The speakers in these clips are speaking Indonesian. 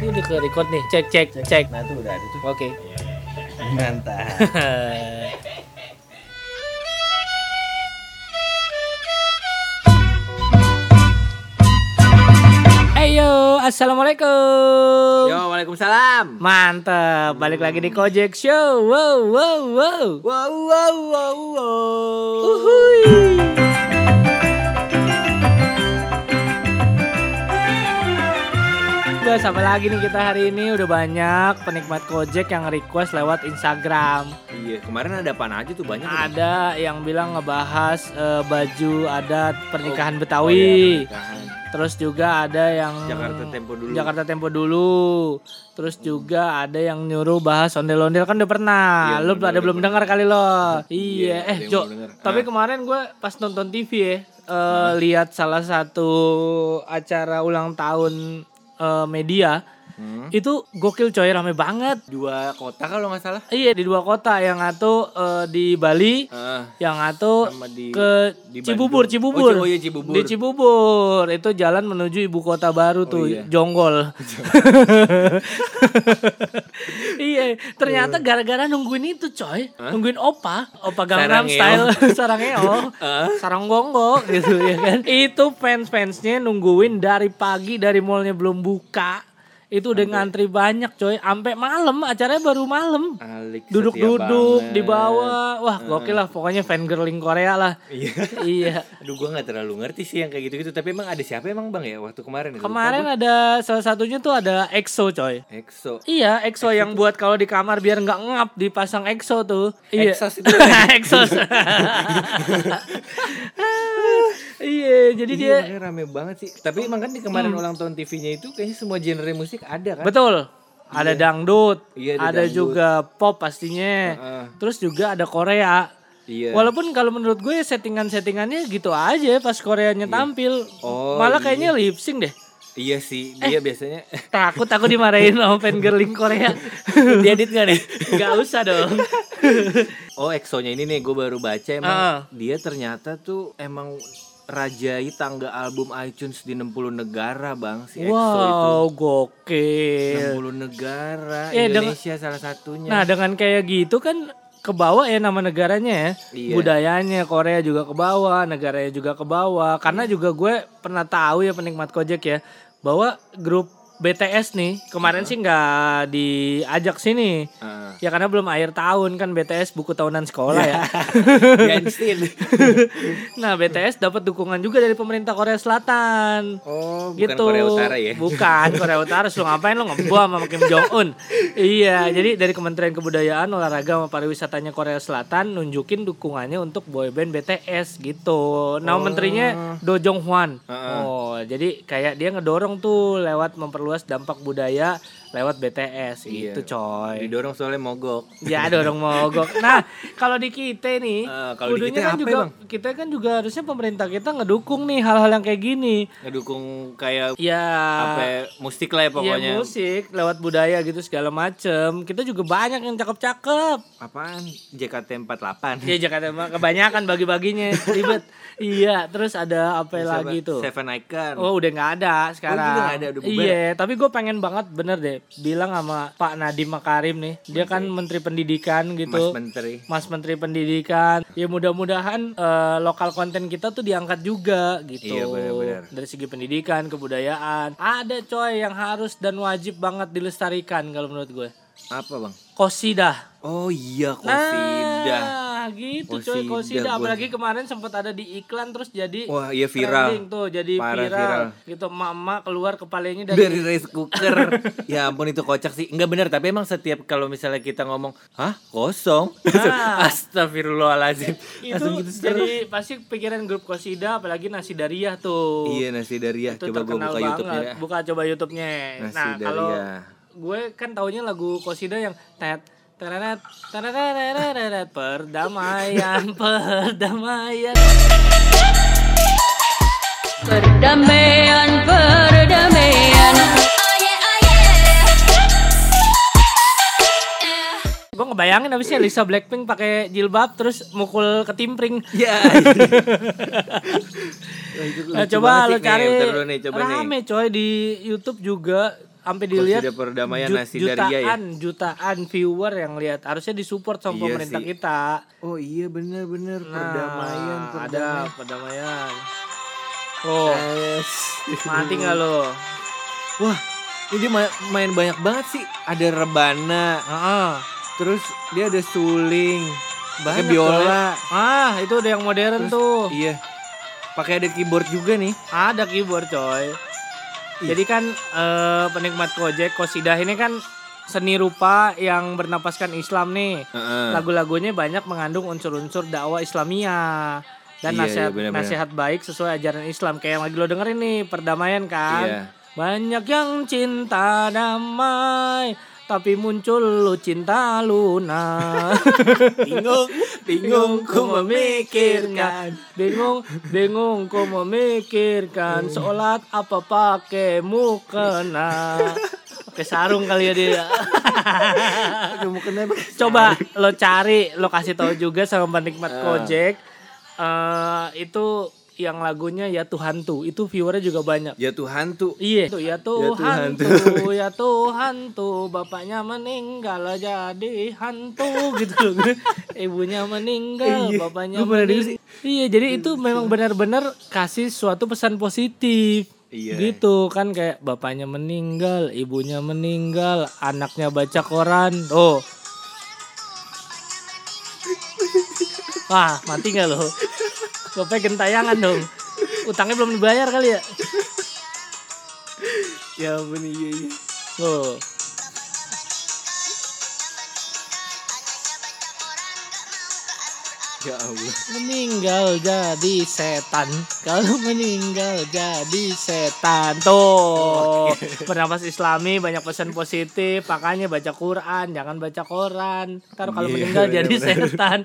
Ini udah ke record nih. Cek cek cek. Nah tuh udah ada tuh. Oke. Mantap. Ayo, assalamualaikum. Yo, waalaikumsalam. Mantap, balik lagi di Kojek Show. Wow, wow, wow. Wow wow wow wow. Uhuy. Guys, apa lagi nih kita hari ini udah banyak penikmat Kojek yang request lewat Instagram. Iya, kemarin ada apaan aja tuh banyak. Ada yang bilang ngebahas eh, baju adat pernikahan Oh, Betawi. iya, pernikahan. Terus juga ada yang Jakarta Tempo dulu. Jakarta Tempo dulu. Terus juga ada yang nyuruh bahas ondel-ondel kan udah pernah. Iya, pada udah belum dengar kali lo. Iya, Iya, eh ada Jo. Tapi Ah. kemarin gue pas nonton TV ya, eh, lihat salah satu acara ulang tahun eh, media. Hmm. Itu gokil coy, rame banget. Dua kota kalau nggak salah. Iya di dua kota yang satu eh, di Bali, Ah, yang satu sama di ke di Cibubur, Bandung. Cibubur. Oh, oh iya Cibubur. Di Cibubur itu jalan menuju ibu kota baru tuh, iya. Jonggol. iya, ternyata gara-gara nungguin itu coy, nungguin opa, opa Gangnam. Style, sarangeo, Ah. sarang gongo gitu ya kan. Itu fans-fansnya nungguin dari pagi dari mallnya belum buka. Itu udah ngantri banyak coy, sampai malam acaranya baru malam. Duduk-duduk di bawah. Wah, gokil lah pokoknya fan girling Korea lah. Iya. iya. Aduh gua nggak terlalu ngerti sih yang kayak gitu-gitu Tapi emang ada siapa emang bang ya waktu kemarin? Kemarin ada salah satunya tuh ada EXO coy. EXO Iya, EXO yang buat kalau di kamar biar nggak ngap dipasang EXO tuh. Iya. Exos itu. Exos. iya, jadi Iya dia rame banget sih Tapi emang kan di kemarin ulang tahun TV-nya itu Kayaknya semua genre musik ada kan betul. Ada dangdut, Iya, ada ada dangdut. juga pop pastinya. Terus juga ada Korea. Iya Walaupun kalau menurut gue settingan-settingannya gitu aja pas Koreanya tampil. Oh, Malah iya. kayaknya lip sync deh. Iya sih Dia biasanya Takut aku dimarahin sama fan girling Korea. Diedit gak nih? Gak usah dong. Oh EXO-nya ini nih gue baru baca emang Ah. Dia ternyata tuh emang rajai tangga album iTunes di 60 negara bang si EXO itu Wow, gokil. 60 negara deng- Indonesia salah satunya Nah, dengan kayak gitu kan kebawa ya nama negaranya ya. Iya. Budayanya Korea juga ke bawah, negaranya juga ke bawah. Karena Iya. juga gue pernah tahu ya penikmat Gojek ya bahwa grup BTS nih kemarin sih nggak diajak sini. Ah. Ya karena belum akhir tahun kan BTS buku tahunan sekolah ya. Ganstin nah, BTS dapat dukungan juga dari pemerintah Korea Selatan. Oh bukan gitu. Korea Utara ya Bukan Korea Utara. Lu ngapain lu ngebom sama Kim Jong Un? iya, jadi dari Kementerian Kebudayaan, Olahraga sama Pariwisatanya Korea Selatan nunjukin dukungannya untuk boyband BTS gitu. Nama menterinya Do Jong Hwan. Heeh. Oh, jadi kayak dia ngedorong tuh lewat memperluas dampak budaya lewat BTS Iya. gitu coy. Didorong soalnya mogok Ya dorong mogok. Nah, kalau di kita nih, Eh, kalau di kita kan juga emang? kita kan juga harusnya pemerintah kita ngedukung nih hal-hal yang kayak gini. Ngedukung kayak Ya, apa ya, musik lah ya pokoknya ya musik lewat budaya gitu segala macem. Kita juga banyak yang cakep-cakep. Apaan? JKT48 Ya Jakarta mah kebanyakan bagi-baginya ribet. iya, terus ada apa lagi tuh? Seven Icon Oh udah nggak ada sekarang. udah nggak ada, udah bubar. Iya, tapi gue pengen banget bener deh bilang sama Pak Nadiem Makarim nih. Dia kan Menteri Pendidikan Mas gitu. Menteri Mas Menteri Pendidikan. Ya mudah-mudahan eh, lokal konten kita tuh diangkat juga gitu. Iya, benar-benar. Dari segi pendidikan, kebudayaan. Ada coy yang harus dan wajib banget dilestarikan kalau menurut gue. Apa bang? Kosidah. Oh iya Kosida Nah, gitu coy Kosidah, Kosidah. gua- Apalagi kemarin sempat ada di iklan terus jadi Wah iya viral trending tuh jadi Parah, viral. viral. Gitu emak-emak keluar kepalanya dari, dari rice cooker ya ampun itu kocak sih nggak benar tapi emang setiap kalau misalnya kita ngomong hah kosong Ah. astagfirullahaladzim itu langsung gitu seru. jadi pasti pikiran grup Kosida apalagi nasi dariah tuh. iya nasi daria itu coba gue buka banget. nya Buka coba YouTube-nya. nasi nah, kalau gue kan taunya lagu Kosida yang tet terenet terenet perdamaian perdamaian. Perdamaian, perdamaian. gue ngebayangin abisnya Lisa Blackpink pakai jilbab terus mukul ketimpring. Ya. Nah, coba lo cari. nih, coba nih. rame coy di YouTube juga sampai dilihat perdamaian jut- nasi daria ya. jutaan jutaan viewer yang lihat harusnya disupport sama Iya pemerintah sih. kita Oh iya bener-bener Nah, perdamaian, ada perdamaian. perdamaian oh Yes. mati nggak lo Wah, ini dia ma- main banyak banget sih. Ada rebana, Heeh. terus dia ada suling, pakai biola. ah itu udah yang modern Terus- tuh Iya. Pakai ada keyboard juga nih. ada keyboard coy. Jadi kan eh, penikmat Gojek Kosidah ini kan seni rupa yang bernapaskan Islam nih Heeh. lagu-lagunya banyak mengandung unsur-unsur dakwah Islamiyah dan Iya, nasihat iya, benar-benar. nasihat baik sesuai ajaran Islam kayak yang lagi lo dengerin nih perdamaian kan Iya. banyak yang cinta damai tapi muncul lu cinta lunak Bingung, bingung ku memikirkan. bingung bingung ku memikirkan. Sholat apa pakai mukena? Pakai sarung kali ya dia. Coba lo cari lo kasih tahu juga sama penikmat Ah. Gojek. Eh itu yang lagunya ya Tuhan tuh itu viewernya juga banyak Ya Tuhan tuh. Iya, tuh ya Tuhan Tuhan tuh, ya Tuhan tuh, bapaknya meninggal jadi hantu gitu loh. Ibunya meninggal, Iya, bapaknya meninggal. Iya, jadi itu memang benar-benar kasih suatu pesan positif. Iya. Gitu kan kayak bapaknya meninggal, ibunya meninggal, anaknya baca koran. Oh. Wah, mati nggak lo? Bapaknya gentayangan dong. Utangnya belum dibayar kali ya? Ya ampun iya iya. Oh. Ya Allah. Meninggal jadi setan. Kalau meninggal jadi setan. Tuh. Bernapas Islami banyak pesan positif. Makanya baca Quran, jangan baca koran. Ntar kalau Iya, meninggal jadi benar-benar. setan.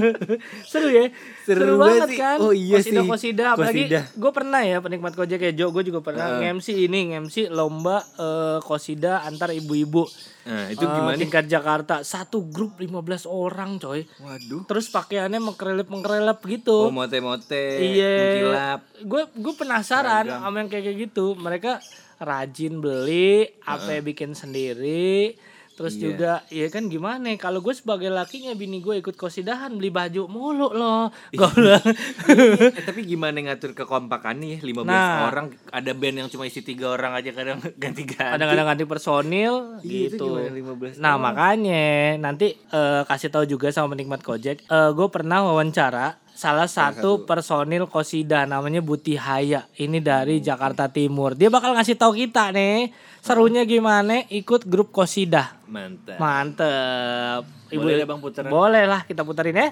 Seru ya? Seru banget banget sih. kan? Oh iya Kosidah, sih. Kosidah. Apalagi gue pernah ya penikmat kojek kayak Jo. Gue juga pernah Heeh. nge-MC ini. Nge-MC lomba eh, kosidah antar ibu-ibu. Nah, itu Eh, gimana? tingkat Jakarta. Satu grup 15 orang coy. Waduh. Terus pakaiannya mengkerelip-mengkerelip gitu. Oh, mote-mote, Iya. Gue gue penasaran Seragam. sama yang kayak kayak gitu. Mereka rajin beli, apa bikin sendiri. Terus Iya. juga ya kan gimana kalau gue sebagai lakinya bini gue ikut kosidahan beli baju mulu loh. Gue bilang, eh, tapi gimana ngatur kekompakannya ya? 15 Nah. orang, ada band yang cuma isi tiga orang aja kadang ganti-ganti. kadang-kadang ganti personil Iya, itu gitu. gimana 15 Nah makanya nanti eh, kasih tahu juga sama penikmat Gojek. Eh, gue pernah wawancara salah satu, personil Kosida namanya Buti Haya. Ini dari Jakarta Timur. Dia bakal ngasih tahu kita nih serunya gimana ikut grup Kosida. Mantap. Mantep. Boleh deh, Bang? Boleh lah kita puterin ya.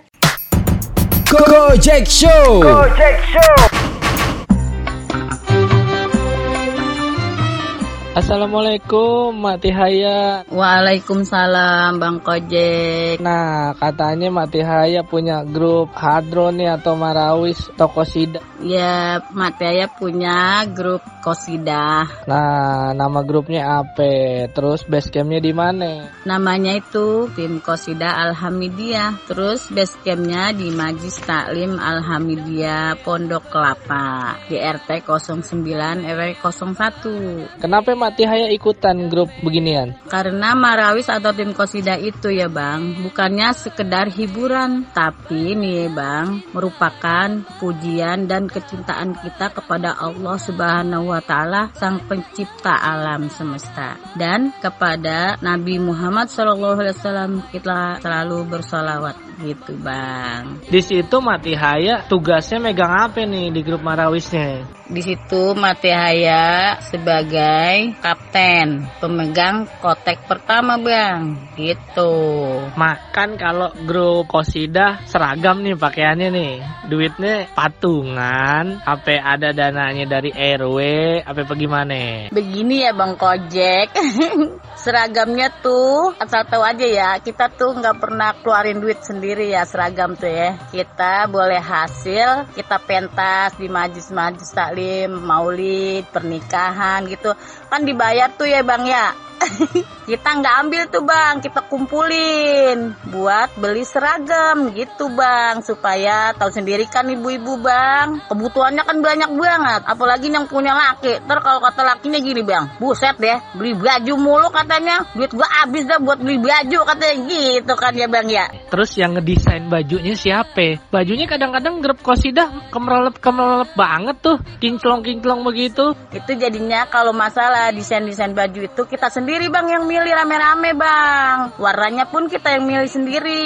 Gojek Show. Assalamualaikum Mati Haya. Waalaikumsalam Bang Kojek. Nah katanya Mati Haya punya grup Hadro nih atau Marawis atau Kosida. Ya, Mataya punya grup Kosidah. Nah, nama grupnya apa? Terus base campnya di mana? Namanya itu tim Kosidah Alhamidiyah. Terus base campnya di Majlis Taklim Alhamidiyah Pondok Kelapa di RT 09 RW 01. Kenapa Mati Haya ikutan grup beginian? Karena Marawis atau tim Kosida itu ya Bang, bukannya sekedar hiburan, tapi nih Bang, merupakan pujian dan kecintaan kita kepada Allah Subhanahu wa taala sang pencipta alam semesta dan kepada Nabi Muhammad SAW kita selalu bersolawat gitu Bang. Di situ Mati Haya tugasnya megang apa nih di grup Marawisnya? Di situ Mati Haya sebagai kapten, pemegang kotek pertama Bang. Gitu. Makan kalau grup Kosida seragam nih pakaiannya nih. Duitnya patungan, apa ada dananya dari RW, apa bagaimana? Begini ya Bang Kojek, seragamnya tuh asal tahu aja ya, kita tuh nggak pernah keluarin duit sendiri ya seragam tuh ya. Kita boleh hasil, kita pentas di majlis-majlis taklim, maulid, pernikahan gitu, kan dibayar tuh ya Bang ya. Kita nggak ambil tuh bang, kita kumpulin buat beli seragam gitu bang, supaya tahu sendiri kan ibu-ibu bang, kebutuhannya kan banyak banget, apalagi yang punya laki. Ntar kalau kata lakinya gini bang, buset deh, beli baju mulu katanya, duit gua habis dah buat beli baju katanya. Gitu kan ya bang ya. Terus yang ngedesain bajunya siapa? Bajunya kadang-kadang grup kosidah kemerlep kemerlep banget tuh, kinclong kinclong begitu. Itu jadinya kalau masalah desain-desain baju itu kita sendiri bang yang milih rame-rame bang. Warnanya pun kita yang milih sendiri.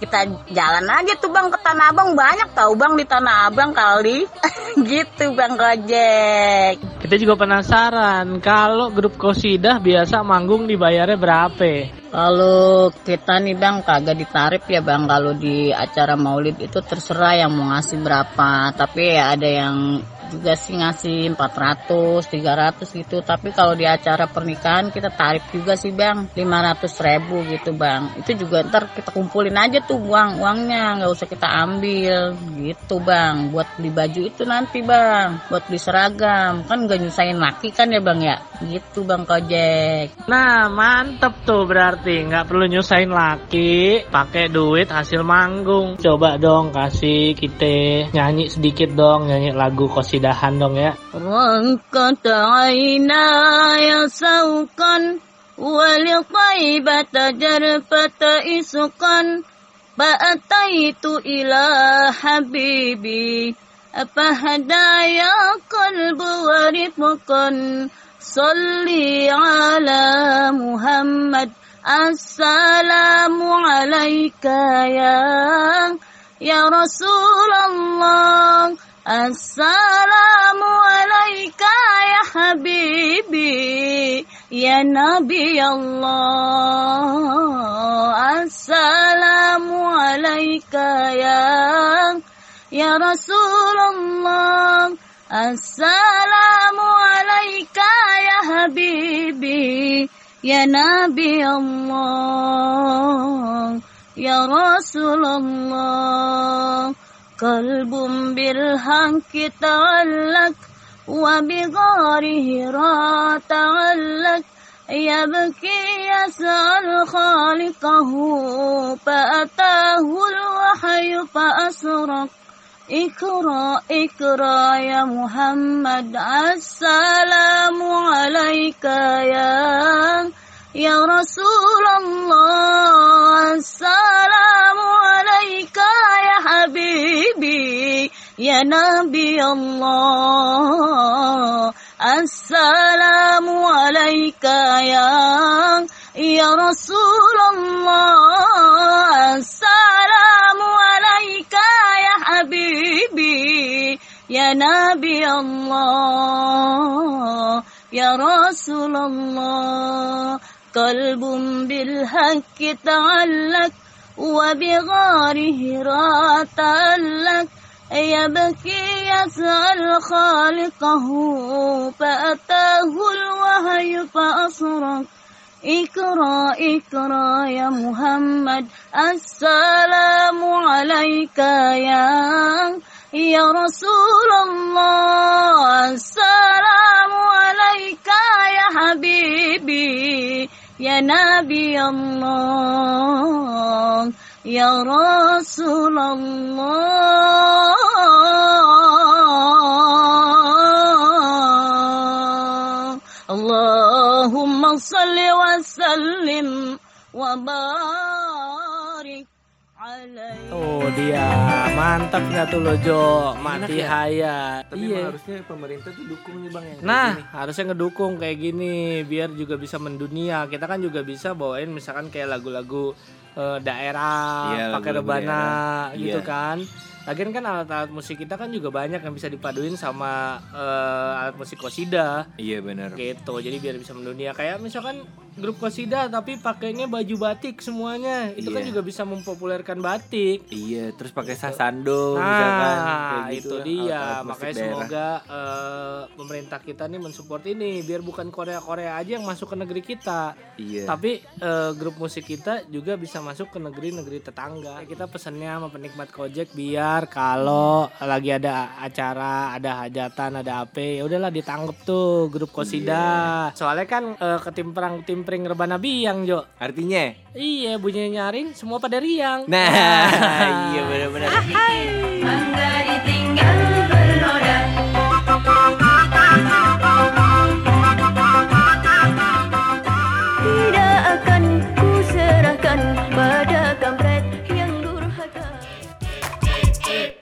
Kita jalan aja tuh bang ke Tanah Abang banyak tahu bang di Tanah Abang kali. gitu bang Gojek. Kita juga penasaran kalau grup kosidah biasa manggung dibayarnya berapa? Kalau kita nih bang kagak ditarif ya bang kalau di acara maulid itu terserah yang mau ngasih berapa tapi ya ada yang juga sih ngasih 400 300 gitu. Tapi kalau di acara pernikahan kita tarif juga sih bang. 500 ribu gitu bang. Itu juga ntar kita kumpulin aja tuh uang uangnya. Nggak usah kita ambil. Gitu bang. Buat beli baju itu nanti bang. Buat beli seragam. Kan gak nyusahin laki kan ya bang ya? Gitu bang kojek. Nah mantep tuh berarti. Nggak perlu nyusahin laki, pakai duit hasil manggung. Coba dong kasih kita nyanyi sedikit dong, nyanyi lagu kosidahan dong ya. رنقت عيناي سوقا ولطيبة جرفة إسقا فأتيت إلى حبيبي أفهدايا قلب ورفقا صلي على محمد السلام عليك يا يا رسول الله السلام عليك يا حبيبي يا نبي الله السلام عليك يا يا رسول الله السلام عليك يا حبيبي يا نبي الله يا رسول الله قلب بالحق تعلق وبغاره را تعلق. يبكي يسأل خالقه فأتاه الوحي فأسرق. اقرأ اقرأ يا محمد السلام عليك يا يا رسول الله. السلام يا حبيبي يا نبي الله السلام عليك يا يا رسول الله السلام عليك يا حبيبي يا نبي الله يا رسول الله. قلب بالحق تعلق وبغاره را تعلق يبكي يسأل خالقه فأتاه الوحي فأصرخ. اقرأ اقرأ يا محمد السلام عليك يا يا رسول الله. السلام عليك يا حبيبي. يا نبي الله يا رسول الله. اللهم صل وسلم وبارك عليه dia, mantap nggak tuh lo Jo, mati ya? haya. Tapi Iya. harusnya pemerintah tuh dukung nih bang yang Nah, gini. harusnya ngedukung kayak gini biar juga bisa mendunia. Kita kan juga bisa bawain misalkan kayak lagu-lagu eh, daerah, Iya, pakai lagu-lagu rebana daerah. gitu Iya. kan. Lagian kan alat-alat musik kita kan juga banyak yang bisa dipaduin sama eh, alat musik kosida Iya benar. gitu. Jadi biar bisa mendunia kayak misalkan grup kosida tapi pakainya baju batik semuanya. Itu kan Iya. juga bisa mempopulerkan batik. Iya, terus pakai sasando misalkan kayak Nah, gitu itu dia. Makanya daerah. semoga eh, pemerintah kita nih mensupport ini biar bukan Korea-Korea aja yang masuk ke negeri kita, Iya. tapi eh, grup musik kita juga bisa masuk ke negeri-negeri tetangga. Kita pesennya sama penikmat Gojek biar kalau lagi ada acara, ada hajatan, ada apa, ya udahlah ditanggep tuh grup Kosida. Soalnya kan eh, ketimprang timpring rebana biang, Jo. Artinya? Iya, bunyinya nyaring semua pada riang. Nah, iya benar-benar.